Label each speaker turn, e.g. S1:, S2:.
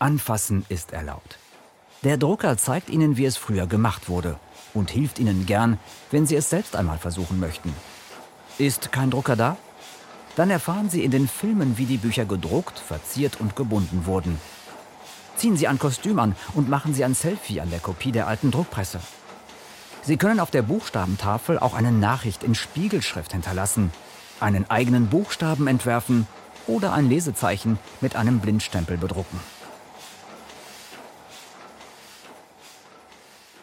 S1: Anfassen ist erlaubt. Der Drucker zeigt Ihnen, wie es früher gemacht wurde und hilft Ihnen gern, wenn Sie es selbst einmal versuchen möchten. Ist kein Drucker da? Dann erfahren Sie in den Filmen, wie die Bücher gedruckt, verziert und gebunden wurden. Ziehen Sie ein Kostüm an und machen Sie ein Selfie an der Kopie der alten Druckpresse. Sie können auf der Buchstabentafel auch eine Nachricht in Spiegelschrift hinterlassen, einen eigenen Buchstaben entwerfen oder ein Lesezeichen mit einem Blindstempel bedrucken.